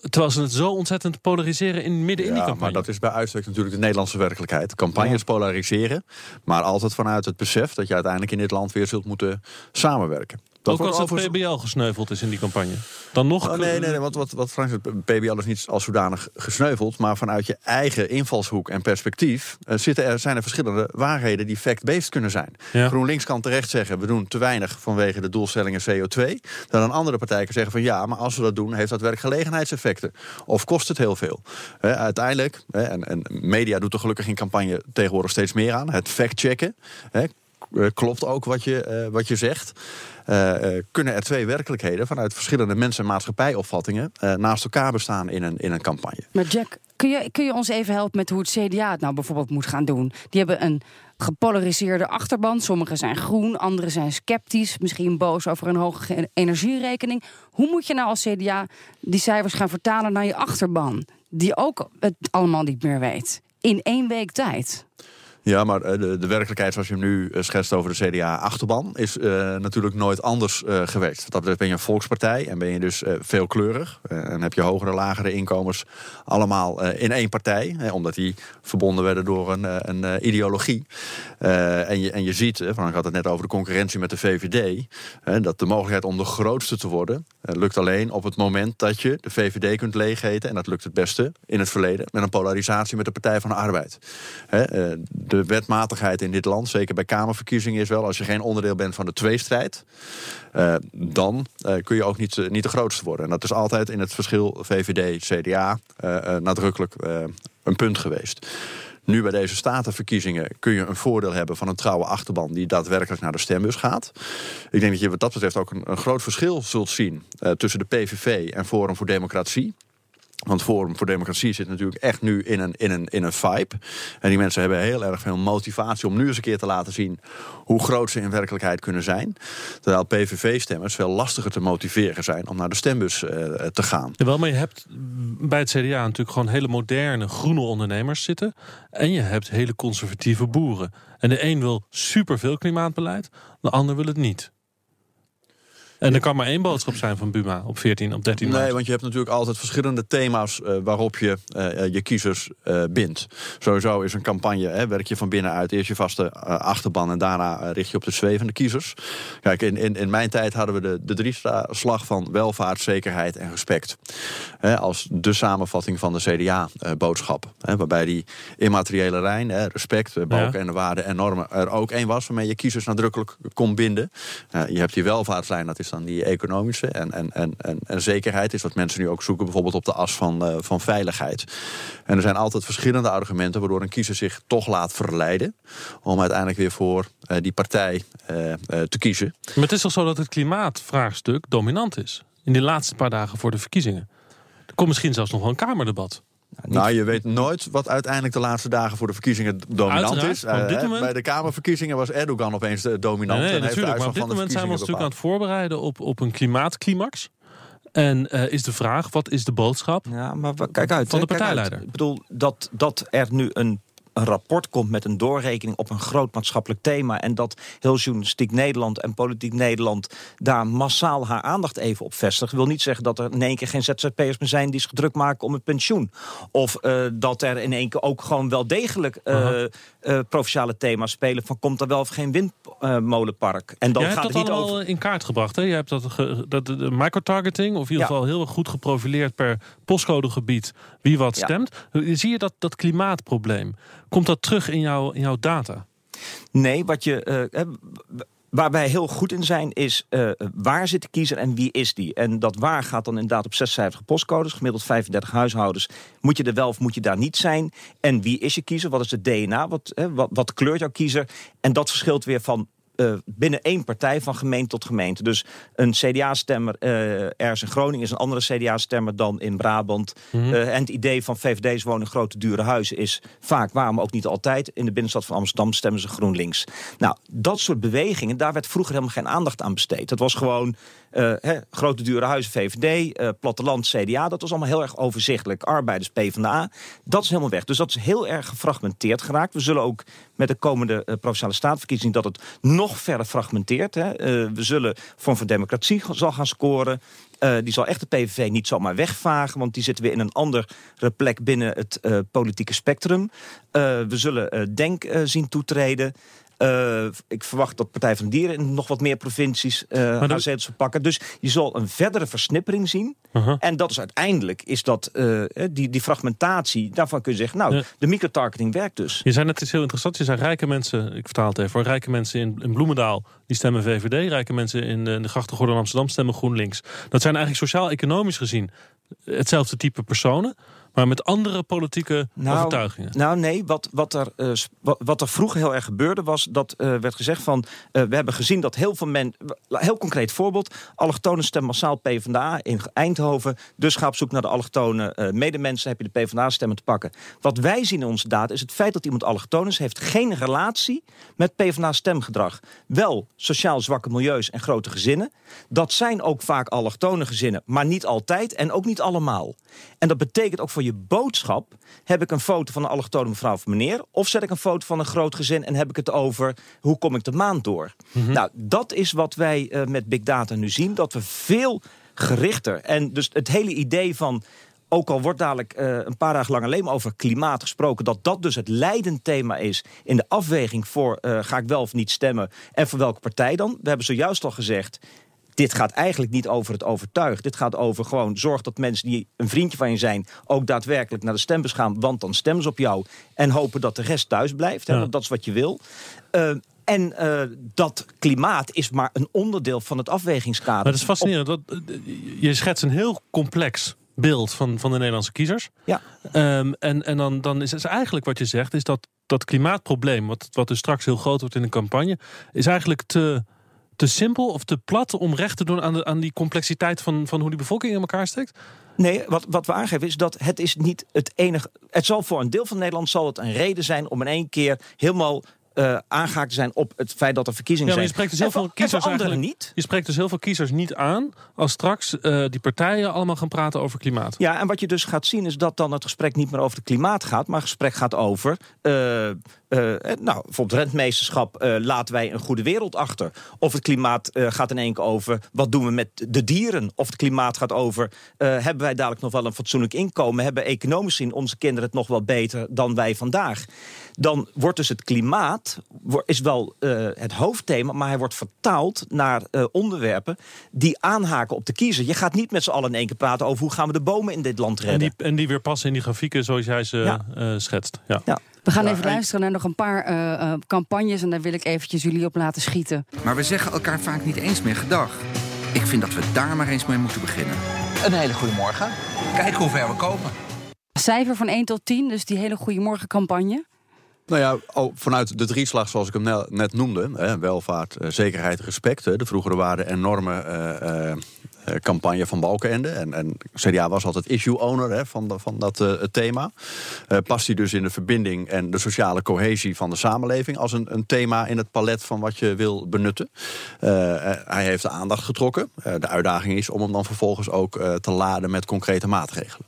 Terwijl ze het zo ontzettend polariseren in midden in die campagne. maar dat is bij uitstek natuurlijk de Nederlandse werkelijkheid. Campagnes polariseren, maar altijd vanuit het besef... dat je uiteindelijk in dit land weer zult moeten samenwerken. Dat ook als het overigens... PBL gesneuveld is in die campagne. Dan nog... Oh, nee, nee, nee, want wat, wat Frank zegt, PBL is niet als zodanig gesneuveld... maar vanuit je eigen invalshoek en perspectief... Uh, zitten er, zijn er verschillende waarheden die fact-based kunnen zijn. Ja. GroenLinks kan terecht zeggen... we doen te weinig vanwege de doelstellingen CO2. Dan een andere partij kan zeggen van... ja, maar als we dat doen, heeft dat werkgelegenheidseffecten. Of kost het heel veel. Uh, uiteindelijk, uh, en, en media doet er gelukkig in campagne tegenwoordig steeds meer aan... het fact-checken... klopt ook wat je, wat je zegt. Uh, kunnen er twee werkelijkheden vanuit verschillende mensen- en maatschappijopvattingen naast elkaar bestaan in een, in een campagne. Maar Jack, kun je, kun je ons even helpen met hoe het CDA het nou bijvoorbeeld moet gaan doen? Die hebben een gepolariseerde achterban. Sommigen zijn groen, anderen zijn sceptisch, misschien boos over een hoge energierekening. Hoe moet je nou als CDA die cijfers gaan vertalen naar je achterban, die ook het allemaal niet meer weet, in één week tijd? Ja, maar eh, de, de, werkelijkheid zoals je hem nu eh, schetst over de CDA-achterban... is uh, natuurlijk nooit anders uh, geweest. Dat betreft ben je een volkspartij en ben je dus uh, veelkleurig. en heb je hogere, lagere inkomens allemaal in één partij. omdat die verbonden werden door een, een ideologie. en, je, en je ziet, Frank had het net over de concurrentie met de VVD... dat de mogelijkheid om de grootste te worden... lukt alleen op het moment dat je de VVD kunt leegheten... en dat lukt het beste in het verleden... met een polarisatie met de Partij van de Arbeid. De wetmatigheid in dit land, zeker bij Kamerverkiezingen, is wel als je geen onderdeel bent van de tweestrijd, uh, dan uh, kun je ook niet, uh, niet de grootste worden. En dat is altijd in het verschil VVD-CDA nadrukkelijk een punt geweest. Nu bij deze statenverkiezingen kun je een voordeel hebben van een trouwe achterban die daadwerkelijk naar de stembus gaat. Ik denk dat je wat dat betreft ook een groot verschil zult zien tussen de PVV en Forum voor Democratie. Want Forum voor Democratie zit natuurlijk echt nu in een, in, een, in een vibe. En die mensen hebben heel erg veel motivatie om nu eens een keer te laten zien hoe groot ze in werkelijkheid kunnen zijn. Terwijl PVV-stemmers veel lastiger te motiveren zijn om naar de stembus uh, te gaan. Jawel, maar je hebt bij het CDA natuurlijk gewoon hele moderne groene ondernemers zitten. En je hebt hele conservatieve boeren. En de een wil superveel klimaatbeleid, de ander wil het niet. En er kan maar één boodschap zijn van Buma op 14, op 13 maart. Nee, want je hebt natuurlijk altijd verschillende thema's uh, waarop je uh, je kiezers uh, bindt. Sowieso is een campagne, hè, werk je van binnenuit. Eerst je vaste achterban en daarna richt je op de zwevende kiezers. Kijk, in, in, in mijn tijd hadden we de, de drie slag van welvaart, zekerheid en respect. Hè, als de samenvatting van de CDA-boodschap. waarbij die immateriële lijn, hè, respect, balken en de waarden en normen... er ook één was waarmee je kiezers nadrukkelijk kon binden. je hebt die welvaartslijn, dat is dan die economische. En, en, en, en, en zekerheid is wat mensen nu ook zoeken, bijvoorbeeld op de as van, uh, van veiligheid. En er zijn altijd verschillende argumenten waardoor een kiezer zich toch laat verleiden. om uiteindelijk weer voor uh, die partij uh, te kiezen. Maar het is toch zo dat het klimaatvraagstuk dominant is? In die laatste paar dagen voor de verkiezingen. Er komt misschien zelfs nog wel een Kamerdebat. Nou, je weet nooit wat uiteindelijk de laatste dagen voor de verkiezingen dominant is. Uh, moment... Bij de Kamerverkiezingen was Erdogan opeens de dominant. Nee, nee, en natuurlijk. Maar op dit moment zijn we ons natuurlijk aan het voorbereiden op, op een klimaatclimax. En uh, is de vraag, wat is de boodschap ja, maar kijk uit, van de partijleider? Ik bedoel, dat, dat er nu een een rapport komt met een doorrekening op een groot maatschappelijk thema. En dat heel journalistiek Nederland en politiek Nederland daar massaal haar aandacht even op vestigt. wil niet zeggen dat er in één keer geen ZZP'ers meer zijn die zich druk maken om het pensioen. Of uh, dat er in één keer ook gewoon wel degelijk uh, uh, provinciale thema's spelen. Van komt er wel of geen windmolenpark? en dan Jij gaat hebt dat het niet over... in kaart gebracht. Hè? Je hebt dat, ge, dat de microtargeting, of in ieder geval heel goed geprofileerd per postcodegebied wie wat stemt. Ja. Zie je dat, dat klimaatprobleem? Komt dat terug in, jou, in jouw data? Nee, wat je. Uh, waar wij heel goed in zijn is uh, waar zit de kiezer en wie is die? En dat waar gaat dan inderdaad op zescijferige postcodes, gemiddeld 35 huishoudens. Moet je er wel of moet je daar niet zijn? En wie is je kiezer? Wat is het DNA? Wat, wat, wat kleurt jouw kiezer? En dat verschilt weer van uh, binnen één partij van gemeente tot gemeente. Dus een CDA-stemmer uh, ergens in Groningen is een andere CDA-stemmer dan in Brabant. Mm -hmm. uh, en het idee van VVD's wonen in grote dure huizen is vaak, waarom ook niet altijd, in de binnenstad van Amsterdam stemmen ze GroenLinks. Nou, dat soort bewegingen, daar werd vroeger helemaal geen aandacht aan besteed. Het was gewoon hè, grote dure huizen VVD, platteland CDA, dat was allemaal heel erg overzichtelijk. Arbeiders PvdA, dat is helemaal weg. Dus dat is heel erg gefragmenteerd geraakt. We zullen ook met de komende provinciale staatverkiezing dat het nog verder fragmenteert. Hè. We zullen Vorm voor Democratie zal gaan scoren. Die zal echt de PVV niet zomaar wegvagen, want die zitten weer in een andere plek binnen het politieke spectrum. We zullen Denk zien toetreden. Uh, ik verwacht dat Partij van Dieren in nog wat meer provincies uh, haar zetels verpakken. Dus je zal een verdere versnippering zien. Uh -huh. En dat is uiteindelijk, is dat, uh, die, die fragmentatie, daarvan kun je zeggen, nou, ja. de microtargeting werkt dus. Je zei net iets heel interessants. Je zei rijke mensen, ik vertaal het even, voor rijke mensen in, in Bloemendaal, die stemmen VVD. Rijke mensen in de, de grachtengordel in Amsterdam stemmen GroenLinks. Dat zijn eigenlijk sociaal-economisch gezien hetzelfde type personen maar met andere politieke nou, overtuigingen. Nou nee, wat, wat, er, uh, wat, wat er vroeger heel erg gebeurde was... dat uh, werd gezegd van... Uh, we hebben gezien dat heel veel mensen... Heel concreet voorbeeld. Allochtonen stemmen massaal PvdA in Eindhoven. Dus ga op zoek naar de allochtone medemensen. Heb je de PvdA-stemmen te pakken. Wat wij zien in onze data is het feit dat iemand allochtoon is... heeft geen relatie met PvdA-stemgedrag. Wel sociaal zwakke milieus en grote gezinnen. Dat zijn ook vaak allochtone gezinnen. Maar niet altijd en ook niet allemaal. En dat betekent ook voor je boodschap... heb ik een foto van een allochtone mevrouw of meneer... of zet ik een foto van een groot gezin en heb ik het over... hoe kom ik de maand door? Mm -hmm. Nou, dat is wat wij uh, met big data nu zien. Dat we veel gerichter... en dus het hele idee van... Ook al wordt dadelijk uh, een paar dagen lang alleen maar over klimaat gesproken... dat dat dus het leidend thema is in de afweging voor... Uh, ga ik wel of niet stemmen en voor welke partij dan? We hebben zojuist al gezegd dit gaat eigenlijk niet over het overtuig. Dit gaat over gewoon zorg dat mensen die een vriendje van je zijn... ook daadwerkelijk naar de stembus gaan, want dan stemmen ze op jou. En hopen dat de rest thuis blijft. Ja. Hè, dat is wat je wil. Uh, en uh, dat klimaat is maar een onderdeel van het afwegingskader. Maar dat is fascinerend. Op... Dat, je schetst een heel complex beeld van, van de Nederlandse kiezers. Ja. Um, en en dan, dan is het eigenlijk wat je zegt... is dat dat klimaatprobleem, wat, wat dus straks heel groot wordt in de campagne... is eigenlijk te te simpel of te plat om recht te doen aan, de, aan die complexiteit van, van hoe die bevolking in elkaar steekt? Nee, wat, wat we aangeven is dat het is niet het enige. Het zal voor een deel van Nederland zal het een reden zijn om in één keer helemaal uh, aangehaakt te zijn op het feit dat er verkiezingen ja, maar. Je spreekt dus heel veel kiezers anderen niet. Je spreekt dus heel veel kiezers niet aan als straks uh, die partijen allemaal gaan praten over klimaat. Ja, en wat je dus gaat zien is dat dan het gesprek niet meer over het klimaat gaat, maar het gesprek gaat over. Uh, nou, bijvoorbeeld rentmeesterschap, uh, laten wij een goede wereld achter. Of het klimaat gaat in één keer over, wat doen we met de dieren? Of het klimaat gaat over, hebben wij dadelijk nog wel een fatsoenlijk inkomen? Hebben economisch gezien onze kinderen het nog wel beter dan wij vandaag? Dan wordt dus het klimaat is wel het hoofdthema, maar hij wordt vertaald naar onderwerpen die aanhaken op de kiezer. Je gaat niet met z'n allen in één keer praten over hoe gaan we de bomen in dit land redden. En die, en die weer passen in die grafieken zoals jij ze ja. schetst. Ja. ja. We gaan even luisteren naar nog een paar uh, uh, campagnes... en daar wil ik eventjes jullie op laten schieten. Maar we zeggen elkaar vaak niet eens meer gedag. Ik vind dat we daar maar eens mee moeten beginnen. Een hele goede morgen. Kijk hoe ver we komen. Cijfer van 1 tot 10, dus die hele goede morgencampagne. Nou ja, oh, vanuit de drieslag zoals ik hem net noemde... Hè, welvaart, zekerheid, respect... Hè, de vroegere waarden en normen... Uh, campagne van Balkenende. En, en CDA was altijd issue owner hè, van, de, van dat uh, thema. Uh, past hij dus in de verbinding en de sociale cohesie van de samenleving... als een, een thema in het palet van wat je wil benutten. Uh, hij heeft de aandacht getrokken. de uitdaging is om hem dan vervolgens ook te laden met concrete maatregelen.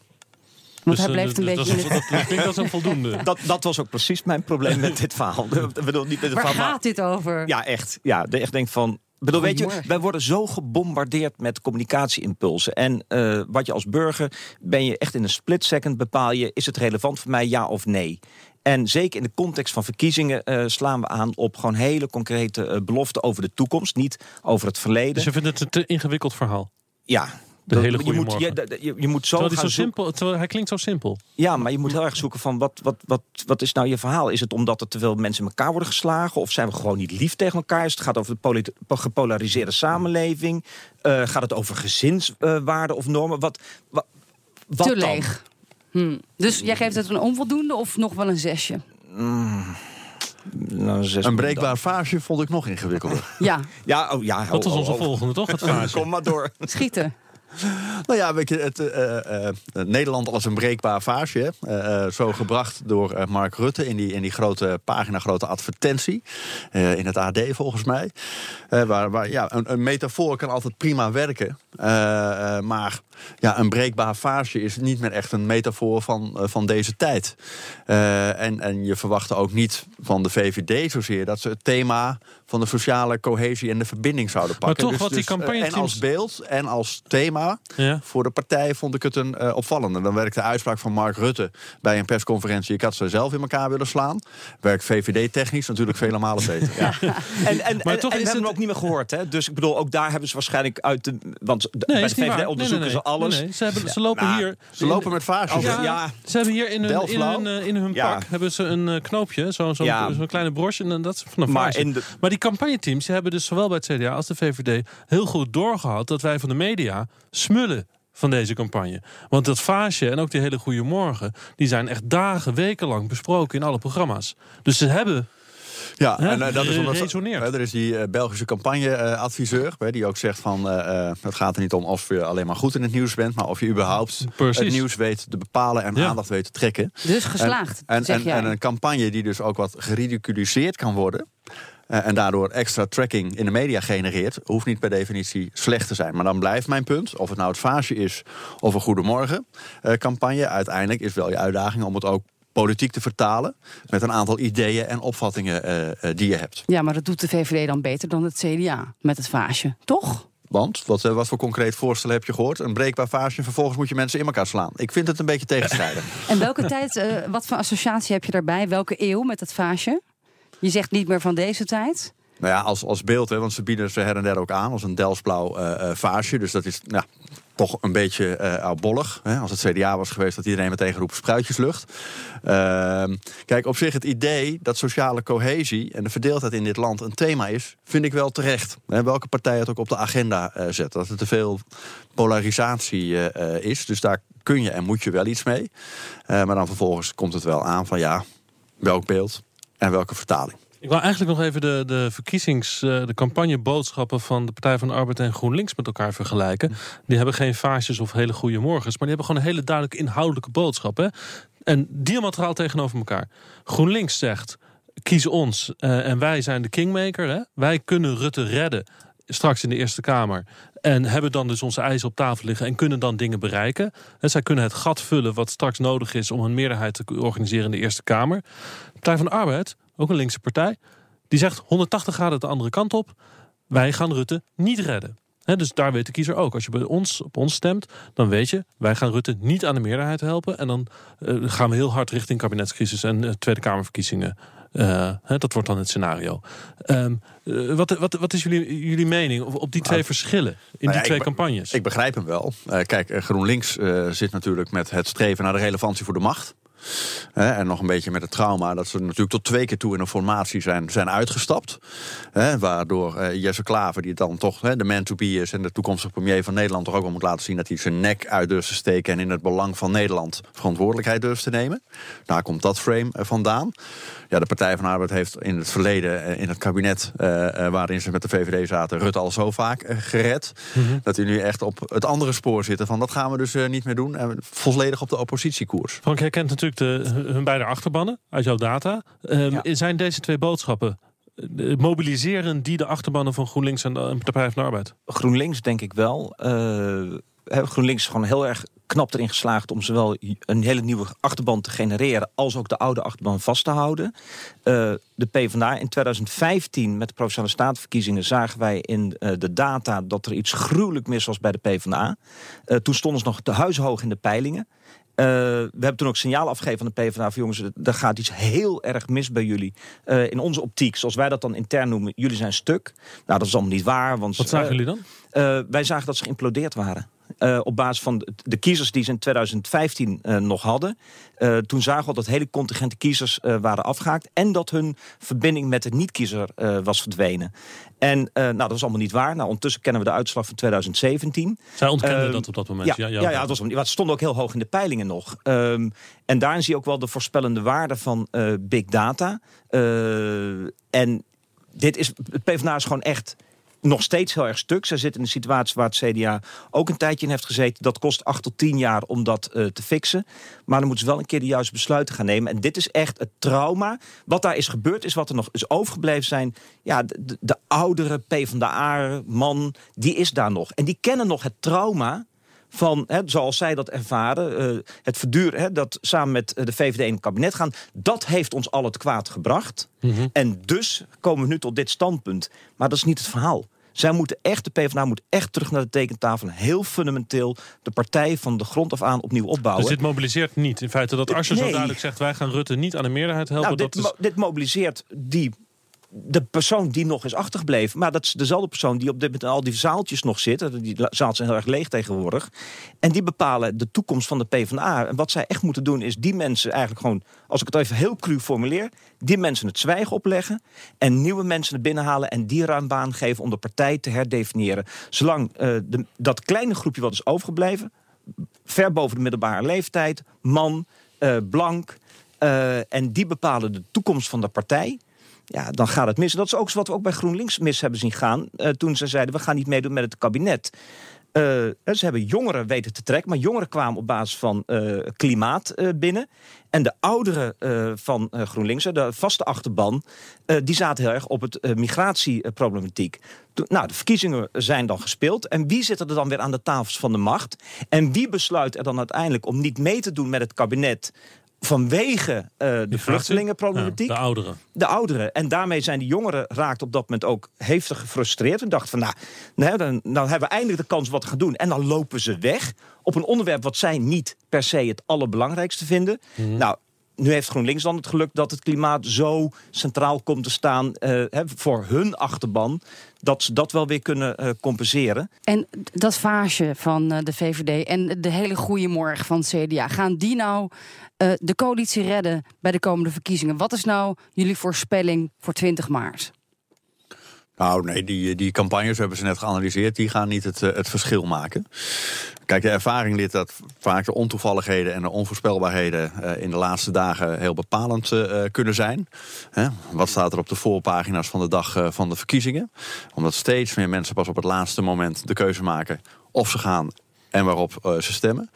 Want dus, hij blijft een dus beetje... Dat, dat, klinkt als een voldoende. dat, dat was ook precies mijn probleem met dit verhaal. Ik bedoel, niet met het Waar verhaal, gaat dit over? Ja, echt. Ja, echt denk van... Bedoel, weet je, wij worden zo gebombardeerd met communicatieimpulsen. En uh, wat je als burger ben je echt in een split second bepaal je... is het relevant voor mij, ja of nee? En zeker in de context van verkiezingen uh, slaan we aan op gewoon hele concrete uh, beloften over de toekomst. Niet over het verleden. Dus je vindt het een te ingewikkeld verhaal? Ja, De Dat- hele je moet, morgen. je, je, je moet zo gaan zo simpel, terwijl hij klinkt zo simpel. Ja, maar je moet heel erg zoeken van wat, wat, wat, wat is nou je verhaal? Is het omdat er te veel mensen in elkaar worden geslagen? Of zijn we gewoon niet lief tegen elkaar? Is het gaat over de gepolariseerde samenleving? Eh, gaat het over gezinswaarden of normen? Wat, wat, wat Te dan? leeg. Hm. Dus jij geeft het een onvoldoende of nog wel een zesje? Mm, nou, Een breekbaar vaasje vond ik nog ingewikkelder. Ja, Ja, oh, ja. Dat was oh, onze oh, oh. volgende, toch? Het. Kom maar door. schieten. Nou ja, het, eh, eh, Nederland als een breekbaar vaasje. Eh, eh, zo gebracht door eh, Mark Rutte in die, in die grote pagina, grote advertentie. eh, in het AD volgens mij. Eh, waar, waar, ja, een, een metafoor kan altijd prima werken. Eh, eh, maar ja, een breekbaar vaasje is niet meer echt een metafoor van, eh, van deze tijd. Eh, en, en je verwachtte ook niet van de VVD zozeer dat ze het thema van de sociale cohesie en de verbinding zouden pakken. toch wat die eh, campagneteams- En als beeld en als thema Ja. voor de partij vond ik het een eh, opvallende. Dan werkt de uitspraak van Mark Rutte bij een persconferentie. Ik had ze zelf in elkaar willen slaan. Werkt VVD-technisch natuurlijk vele malen beter. Ja. En, en, Maar en, toch en we is hebben hem het- ook niet meer gehoord. Hè? Dus ik bedoel, ook daar hebben ze waarschijnlijk uit de... Want de- bij de VVD onderzoeken Nee, nee, ze nee. alles. Nee, nee. Ze, hebben, ze lopen Nou, hier. Ze lopen met vaasjes. Ja. Ze hebben hier in hun, in hun, eh, in hun Ja. pak hebben ze een eh, knoopje, zo'n zo Ja. kleine broche. En dat is van een Maar in de- Maar die campagneteams die hebben dus zowel bij het CDA als de VVD heel goed doorgehad dat wij van de media smullen van deze campagne. Want dat vaasje en ook die hele goede morgen, die zijn echt dagen, weken lang besproken in alle programma's. Dus ze hebben Ja, en eh, dat is omdat Resoneert. eh, er is die eh, Belgische campagneadviseur hè, die ook zegt van eh, het gaat er niet om of je alleen maar goed in het nieuws bent, maar of je überhaupt Precies. het nieuws weet te bepalen en Ja. aandacht weet te trekken. Dus geslaagd, En, en, zeg en, jij. en een campagne die dus ook wat geridiculiseerd kan worden. eh, en daardoor extra tracking in de media genereert, hoeft niet per definitie slecht te zijn. Maar dan blijft mijn punt, of het nou het vaasje is of een Goedemorgen eh, campagne, uiteindelijk is wel je uitdaging om het ook politiek te vertalen met een aantal ideeën en opvattingen eh, eh, die je hebt. Ja, maar dat doet de VVD dan beter dan het CDA met het vaasje, toch? Want, wat, eh, wat voor concreet voorstel heb je gehoord? Een breekbaar vaasje en vervolgens moet je mensen in elkaar slaan. Ik vind het een beetje tegenstrijdig. En welke tijd, wat voor associatie heb je daarbij? Welke eeuw met het vaasje? Je zegt niet meer van deze tijd. Nou ja, als, als beeld, hè, want ze bieden ze her en der ook aan als een Delftsblauw eh, eh, vaasje. Dus dat is toch een beetje eh oudbollig. Als het CDA was geweest, dat iedereen meteen geroepen spruitjeslucht. Ehm, kijk, op zich het idee dat sociale cohesie en de verdeeldheid in dit land een thema is, vind ik wel terecht. Hè, welke partij het ook op de agenda eh, zet. Dat er te veel polarisatie is. Dus daar kun je en moet je wel iets mee. Maar dan vervolgens komt het wel aan van ja, welk beeld en welke vertaling. Ik wil eigenlijk nog even de, de verkiezings, eh, de campagneboodschappen van de Partij van de Arbeid en GroenLinks met elkaar vergelijken. Die hebben geen vaasjes of hele goede morgens, maar die hebben gewoon een hele duidelijke inhoudelijke boodschap. Hè? En diametraal tegenover elkaar. GroenLinks zegt: kies ons eh, en wij zijn de kingmaker. Hè? Wij kunnen Rutte redden straks in de Eerste Kamer. En hebben dan dus onze eisen op tafel liggen en kunnen dan dingen bereiken. En zij kunnen het gat vullen wat straks nodig is om een meerderheid te organiseren in de Eerste Kamer. Partij van de Arbeid, ook een linkse partij, die zegt 180 graden de andere kant op. Wij gaan Rutte niet redden. Hè, dus daar weet de kiezer ook. Als je bij ons op ons stemt, dan weet je, wij gaan Rutte niet aan de meerderheid helpen. En dan eh, gaan we heel hard richting kabinetscrisis en eh, Tweede Kamerverkiezingen. Hè, dat wordt dan het scenario. Ehm, eh, wat, wat, wat is jullie, jullie mening op, op die twee verschillen in Nou ja, die twee ik campagnes? Ik begrijp hem wel. Kijk, GroenLinks zit natuurlijk met het streven naar de relevantie voor de macht. En nog een beetje met het trauma dat ze natuurlijk tot twee keer toe in een formatie zijn, zijn uitgestapt. Waardoor eh, Jesse Klaver, die dan toch de man to be is en de toekomstige premier van Nederland, toch ook wel moet laten zien dat hij zijn nek uit durft te steken en in het belang van Nederland verantwoordelijkheid durft te nemen. Daar komt dat frame eh, vandaan. Ja, de Partij van de Arbeid heeft in het verleden, eh, in het kabinet eh, eh, waarin ze met de VVD zaten, Rutte al zo vaak gered. Dat die nu echt op het andere spoor zitten van dat gaan we dus eh, niet meer doen. En volledig op de oppositiekoers. Frank, jij kent natuurlijk de, hun beide achterbannen uit jouw data. Ehm, Zijn deze twee boodschappen, mobiliseren die de achterbannen van GroenLinks en de, Partij van de Arbeid? GroenLinks denk ik wel. Eh, GroenLinks is gewoon heel erg knap erin geslaagd om zowel een hele nieuwe achterban te genereren als ook de oude achterban vast te houden. Eh, de PvdA in 2015 met de Provinciale Statenverkiezingen zagen wij in eh, de data dat er iets gruwelijk mis was bij de PvdA. Eh, toen stonden ze nog te huishoog in de peilingen. We hebben toen ook signaal afgegeven aan de PvdA van jongens, er gaat iets heel erg mis bij jullie. In onze optiek, zoals wij dat dan intern noemen, jullie zijn stuk. Nou, dat is allemaal niet waar. Want, Wat zagen jullie dan? wij zagen dat ze geïmplodeerd waren. Uh, op basis van de, kiezers die ze in 2015 uh, nog hadden. Uh, toen zagen we dat hele contingente kiezers waren afgehaakt. En dat hun verbinding met de niet-kiezer was verdwenen. En nou, dat was allemaal niet waar. Nou, ondertussen kennen we de uitslag van 2017. Zij ontkenden dat op dat moment. Ja, ja, ja, ja het, was, het stond ook heel hoog in de peilingen nog. Um, en daarin zie je ook wel de voorspellende waarde van big data. en dit is, het PvdA is gewoon echt nog steeds heel erg stuk. Ze zitten in een situatie waar het CDA ook een tijdje in heeft gezeten. Dat kost acht tot tien jaar om dat uh, te fixen. Maar dan moeten ze wel een keer de juiste besluiten gaan nemen. En dit is echt het trauma. Wat daar is gebeurd is wat er nog is overgebleven zijn. Ja, de, de, de oudere PvdA-man, die is daar nog. En die kennen nog het trauma van, hè, zoals zij dat ervaren, uh, het verduren, hè, dat samen met de VVD in het kabinet gaan, dat heeft ons al het kwaad gebracht. Mm -hmm. En dus komen we nu tot dit standpunt. Maar dat is niet het verhaal. Zij moeten echt, de PvdA moet echt terug naar de tekentafel. Heel fundamenteel de partij van de grond af aan opnieuw opbouwen. Dus dit mobiliseert niet in feite dat als je nee. zo duidelijk zegt... wij gaan Rutte niet aan de meerderheid helpen. Nou, dit, dat is... mo dit mobiliseert die de persoon die nog is achtergebleven. Maar dat is dezelfde persoon die op dit moment al die zaaltjes nog zit. Die zaaltjes zijn heel erg leeg tegenwoordig. En die bepalen de toekomst van de PvdA. En wat zij echt moeten doen is die mensen eigenlijk gewoon... als ik het even heel cru formuleer... die mensen het zwijgen opleggen... en nieuwe mensen er binnen halen en die ruim baan geven... om de partij te herdefiniëren. Zolang de, dat kleine groepje wat is overgebleven... ver boven de middelbare leeftijd, man, uh, blank... Uh, en die bepalen de toekomst van de partij ja, dan gaat het mis. Dat is ook wat we ook bij GroenLinks mis hebben zien gaan. Uh, toen ze zeiden, we gaan niet meedoen met het kabinet. Uh, ze hebben jongeren weten te trekken, maar jongeren kwamen op basis van klimaat binnen. En de ouderen van GroenLinks, de vaste achterban, die zaten heel erg op het migratieproblematiek. nou, de verkiezingen zijn dan gespeeld. En wie zit er dan weer aan de tafels van de macht? En wie besluit er dan uiteindelijk om niet mee te doen met het kabinet vanwege uh, de vluchtelingenproblematiek. Ja, de ouderen. De ouderen. En daarmee zijn die jongeren raakt op dat moment ook hevig gefrustreerd. En dachten van, nou, nou, dan, nou hebben we eindelijk de kans wat te gaan doen. En dan lopen ze weg op een onderwerp wat zij niet per se het allerbelangrijkste vinden. Mm -hmm. Nou, nu heeft GroenLinks dan het geluk dat het klimaat zo centraal komt te staan uh, voor hun achterban. Dat ze dat wel weer kunnen uh, compenseren. En dat vaasje van uh, de VVD en de hele goede morgen van het CDA, gaan die nou de coalitie redden bij de komende verkiezingen? Wat is nou jullie voorspelling voor 20 maart? Nou, nee, die, die campagnes, we hebben ze net geanalyseerd, die gaan niet het, het verschil maken. Kijk, de ervaring leert dat vaak de ontoevalligheden en de onvoorspelbaarheden uh, in de laatste dagen heel bepalend uh, kunnen zijn. Wat staat er op de voorpagina's van de dag van de verkiezingen? Omdat steeds meer mensen pas op het laatste moment de keuze maken of ze gaan en waarop ze stemmen.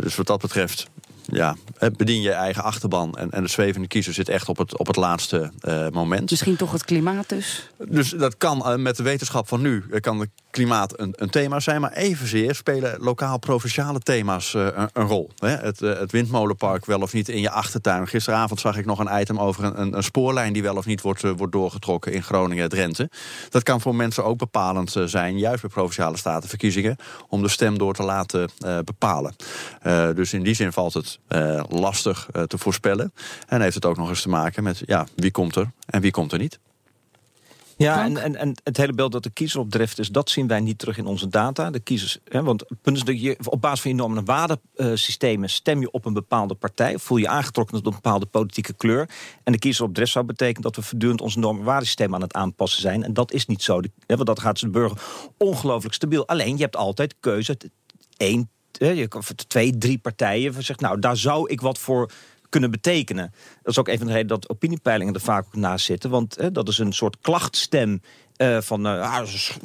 dus wat dat betreft ja, bedien je eigen achterban. En, en de zwevende kiezer zit echt op het, op het laatste uh, moment. Misschien toch het klimaat dus? Dus dat kan uh, met de wetenschap van nu, kan de klimaat een, een, thema zijn. Maar evenzeer spelen lokaal-provinciale thema's een, een, rol. Hè? Het, het, windmolenpark wel of niet in je achtertuin. Gisteravond zag ik nog een item over een, een spoorlijn... die wel of niet wordt, wordt doorgetrokken in Groningen-Drenthe. Dat kan voor mensen ook bepalend zijn, juist bij provinciale statenverkiezingen... om de stem door te laten bepalen. dus in die zin valt het uh, lastig uh, te voorspellen. En heeft het ook nog eens te maken met ja, wie komt er en wie komt er niet. Ja, en, en, en het hele beeld dat de kiezer op drift is, dat zien wij niet terug in onze data. De kiezers, hè, want het punt is dat je op basis van je normen en waardesystemen stem je op een bepaalde partij, of voel je aangetrokken tot een bepaalde politieke kleur. En de kiezer op drift zou betekenen dat we voortdurend onze normen en waardesysteem aan het aanpassen zijn. En dat is niet zo. hè, want dat gaat de burger ongelooflijk stabiel. Alleen je hebt altijd keuze. één je twee, drie partijen zegt, nou, daar zou ik wat voor kunnen betekenen. Dat is ook een van de redenen dat opiniepeilingen er vaak ook naast zitten. Want hè, dat is een soort klachtstem uh, van uh,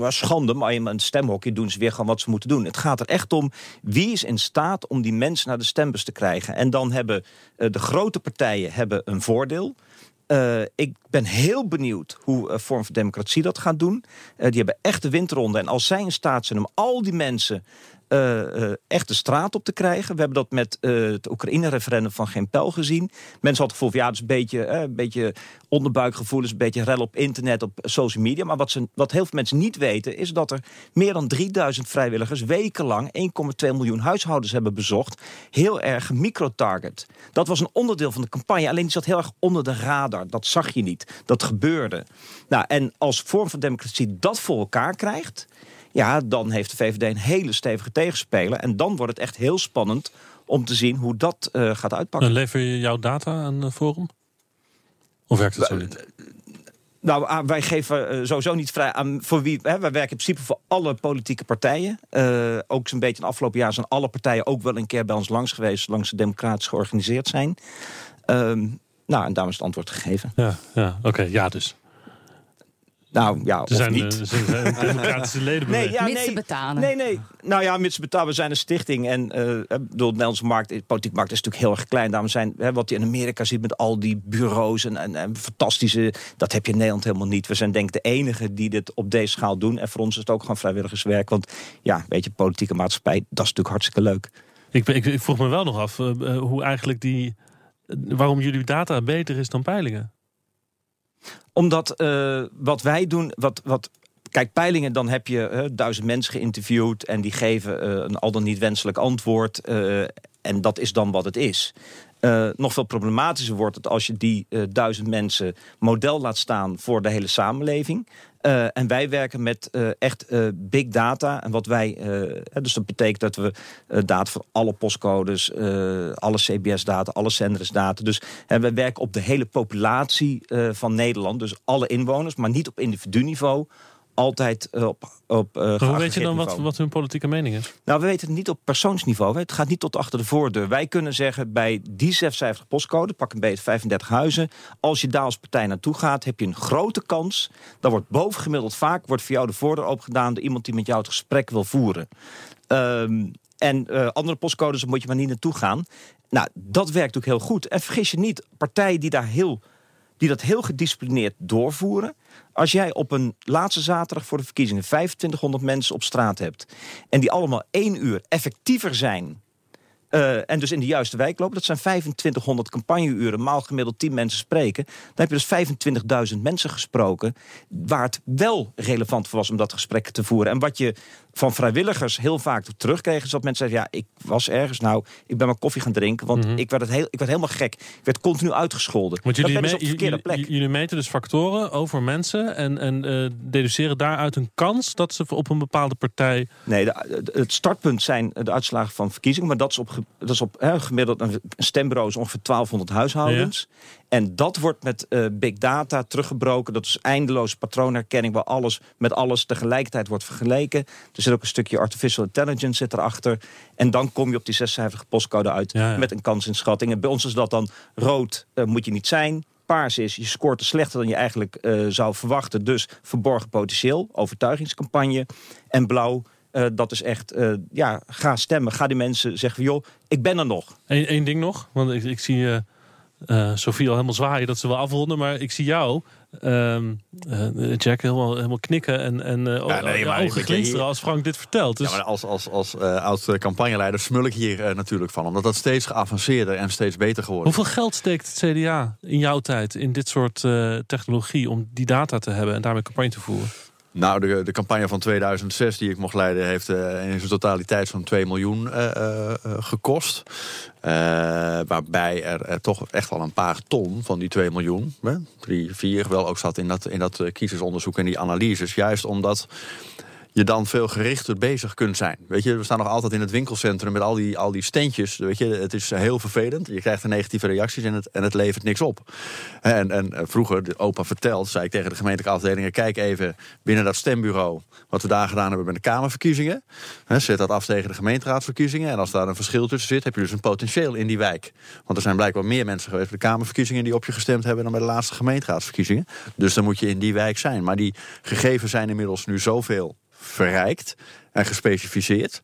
schande, maar in een stemhokje doen ze weer gewoon wat ze moeten doen. Het gaat er echt om wie is in staat om die mensen naar de stembus te krijgen. En dan hebben uh, de grote partijen hebben een voordeel. Ik ben heel benieuwd hoe uh, Vorm van Democratie dat gaat doen. Die hebben echt de winterronde. En als zij in staat zijn om al die mensen echt de straat op te krijgen. We hebben dat met uh, het Oekraïne-referendum van Geen Pel gezien. Mensen hadden het gevoel van ja, het is een beetje, een beetje onderbuikgevoelens, een beetje rel op internet, op social media. Maar wat, ze, wat heel veel mensen niet weten, is dat er meer dan 3000 vrijwilligers wekenlang 1,2 miljoen huishoudens hebben bezocht. Heel erg micro-target. Dat was een onderdeel van de campagne, alleen die zat heel erg onder de radar. Dat zag je niet. Dat gebeurde. Nou, en als vorm van democratie dat voor elkaar krijgt Ja, dan heeft de VVD een hele stevige tegenspeler. En dan wordt het echt heel spannend om te zien hoe dat uh, gaat uitpakken. En lever je jouw data aan de Forum? Of werkt het zo niet? Nou, ah, wij geven uh, sowieso niet vrij aan voor wie. Hè, wij werken in principe voor alle politieke partijen. Uh, ook zo'n beetje in het afgelopen jaar zijn alle partijen ook wel een keer bij ons langs geweest, langs ze democratisch georganiseerd zijn. Uh, nou, en daarom is het antwoord gegeven. Ja, ja oké, okay, ja dus. Nou ja, er zijn, niet. Er zijn democratische leden. Nee, ja, nee, mits betalen. Nee, nee. Nou ja, mits betalen. We zijn een stichting. En uh, de Nederlandse markt, de politieke markt is natuurlijk heel erg klein. Daarom zijn, hè, wat je in Amerika ziet met al die bureaus en, en, en, fantastische... dat heb je in Nederland helemaal niet. We zijn denk ik de enige die dit op deze schaal doen. En voor ons is het ook gewoon vrijwilligerswerk. Want ja, weet je, politieke maatschappij, dat is natuurlijk hartstikke leuk. Ik, ik, ik vroeg me wel nog af uh, hoe eigenlijk die... waarom jullie data beter is dan peilingen? Omdat uh, wat wij doen, wat, wat Kijk, peilingen, dan heb je duizend mensen geïnterviewd... en die geven uh, een al dan niet wenselijk antwoord. en dat is dan wat het is. nog veel problematischer wordt het als je die duizend mensen model laat staan... voor de hele samenleving. Uh, en wij werken met uh, echt uh, big data. En wat wij, dus dat betekent dat we data van alle postcodes, alle CBS-data, alle Senders-data. Dus we werken op de hele populatie van Nederland. Dus alle inwoners, maar niet op individu-niveau altijd op, op uh, Hoe weet je dan wat, wat, hun politieke mening is? Nou, we weten het niet op persoonsniveau. Het gaat niet tot achter de voordeur. Wij kunnen zeggen bij die 56 postcode, pak een beetje 35 huizen... als je daar als partij naartoe gaat, heb je een grote kans... dan wordt bovengemiddeld vaak wordt voor jou de voordeur opgedaan... door iemand die met jou het gesprek wil voeren. Um, en uh, andere postcodes moet je maar niet naartoe gaan. Nou, dat werkt ook heel goed. En vergis je niet, partijen die daar heel die dat heel gedisciplineerd doorvoeren. Als jij op een laatste zaterdag voor de verkiezingen 2500 mensen op straat hebt... en die allemaal één uur effectiever zijn uh, en dus in de juiste wijk lopen. Dat zijn 2500 campagneuren, maal gemiddeld 10 mensen spreken. Dan heb je dus 25.000 mensen gesproken... waar het wel relevant voor was om dat gesprek te voeren. En wat je van vrijwilligers heel vaak terugkreeg... is dat mensen zeggen, ja, ik was ergens, nou, ik ben maar koffie gaan drinken... want ik, werd het heel, ik werd helemaal gek. Ik werd continu uitgescholden. Want jullie, dus op de verkeerde plek. jullie meten dus factoren over mensen... en, en uh, deduceren daaruit een kans dat ze op een bepaalde partij... Nee, de, het startpunt zijn de uitslagen van verkiezingen... maar dat is op, dat is op hè, gemiddeld een stembureau is ongeveer 1200 huishoudens. Ja. En dat wordt met uh, big data teruggebroken. Dat is eindeloze patroonherkenning waar alles met alles tegelijkertijd wordt vergeleken. Er zit ook een stukje artificial intelligence zit erachter. En dan kom je op die zescijferige postcode uit ja, ja. met een kansinschatting. En bij ons is dat dan rood uh, moet je niet zijn. Paars is, je scoort er slechter dan je eigenlijk uh, zou verwachten. Dus verborgen potentieel, overtuigingscampagne. En blauw, uh, dat is echt, uh, ja, ga stemmen. Ga die mensen zeggen van, joh, ik ben er nog. Eén, ding nog, want ik, ik zie uh, Sofie al helemaal zwaaien dat ze wel afronden. Maar ik zie jou, um, Jack, helemaal, helemaal knikken en, en ja, nee, maar ogen glinsteren als Frank dit vertelt. Dus... Ja, maar als, als, als oud campagneleider smul ik hier natuurlijk van. Omdat dat steeds geavanceerder en steeds beter geworden Hoeveel geld steekt het CDA in jouw tijd in dit soort technologie... om die data te hebben en daarmee campagne te voeren? Nou, de, de campagne van 2006 die ik mocht leiden... heeft uh, in zijn totaliteit zo'n 2 miljoen uh, uh, gekost. waarbij er, er, toch echt wel een paar ton van die 2 miljoen... Hè, 3, 4 wel ook zat in dat, in dat kiezersonderzoek en die analyses. Juist omdat je dan veel gerichter bezig kunt zijn. Weet je, we staan nog altijd in het winkelcentrum met al die, al die steentjes. Weet je, het is heel vervelend. Je krijgt er negatieve reacties en het, en het levert niks op. En, en vroeger, de opa vertelt, zei ik tegen de gemeentelijke afdelingen... kijk even binnen dat stembureau wat we daar gedaan hebben bij de Kamerverkiezingen. Zet dat af tegen de gemeenteraadsverkiezingen. En als daar een verschil tussen zit, heb je dus een potentieel in die wijk. Want er zijn blijkbaar meer mensen geweest bij de Kamerverkiezingen... die op je gestemd hebben dan bij de laatste gemeenteraadsverkiezingen. Dus dan moet je in die wijk zijn. Maar die gegevens zijn inmiddels nu zoveel verrijkt en gespecificeerd.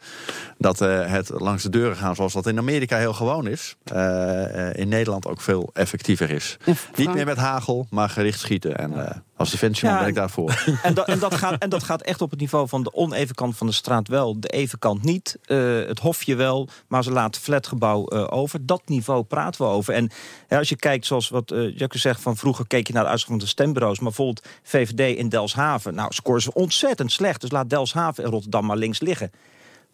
Dat uh, het langs de deuren gaan zoals dat in Amerika heel gewoon is. Uh, in Nederland ook veel effectiever is. Niet meer met hagel, maar gericht schieten. En uh, als defensieman ja, ben ik daarvoor. En, dat, en, dat gaat, en dat gaat echt op het niveau van de oneven kant van de straat wel. De even kant niet. het hofje wel. Maar ze laten flatgebouw over. Dat niveau praten we over. En als je kijkt zoals wat Jacques zegt van vroeger keek je naar de uitslag van de stembureaus. Maar bijvoorbeeld VVD in Delshaven. Nou scoren ze ontzettend slecht. Dus laat Delshaven en Rotterdam maar links liggen.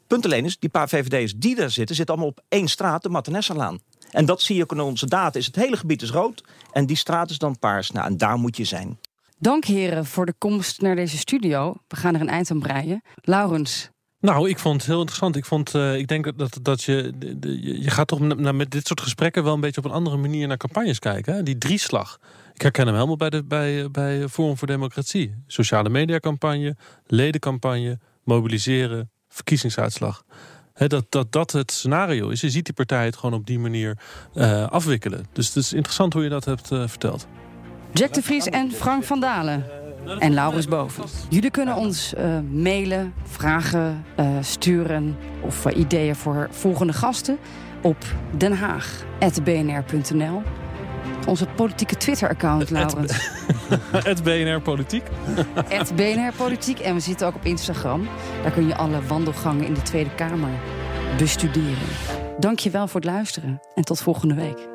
Punt alleen is, die paar VVD'ers die daar zitten... zitten allemaal op één straat, de Mattenesserlaan. En dat zie je ook in onze data. Is het hele gebied is rood en die straat is dan paars. Nou, en daar moet je zijn. Dank heren voor de komst naar deze studio. We gaan er een eind aan breien. Laurens, Nou, ik vond het heel interessant. Ik, vond, eh, ik denk dat, dat je, de- de- je gaat toch na- met dit soort gesprekken wel een beetje op een andere manier naar campagnes kijken. Hè? Die drieslag. Ik herken hem helemaal bij, de, bij, bij Forum voor Democratie. Sociale mediacampagne, ledencampagne, mobiliseren, verkiezingsuitslag. Dat, dat dat het scenario is. Je ziet die partij het gewoon op die manier eh, afwikkelen. Dus het is interessant hoe je dat hebt eh, verteld. Jack de Vries en Frank van Dalen. En Laurens Boven. Jullie kunnen ons eh, mailen, vragen sturen of ideeën voor volgende gasten op denhaag.bnr.nl. Onze politieke Twitter-account, Laurens. het BNR Politiek. Het BNR Politiek. En we zitten ook op Instagram. Daar kun je alle wandelgangen in de Tweede Kamer bestuderen. Dank je wel voor het luisteren. En tot volgende week.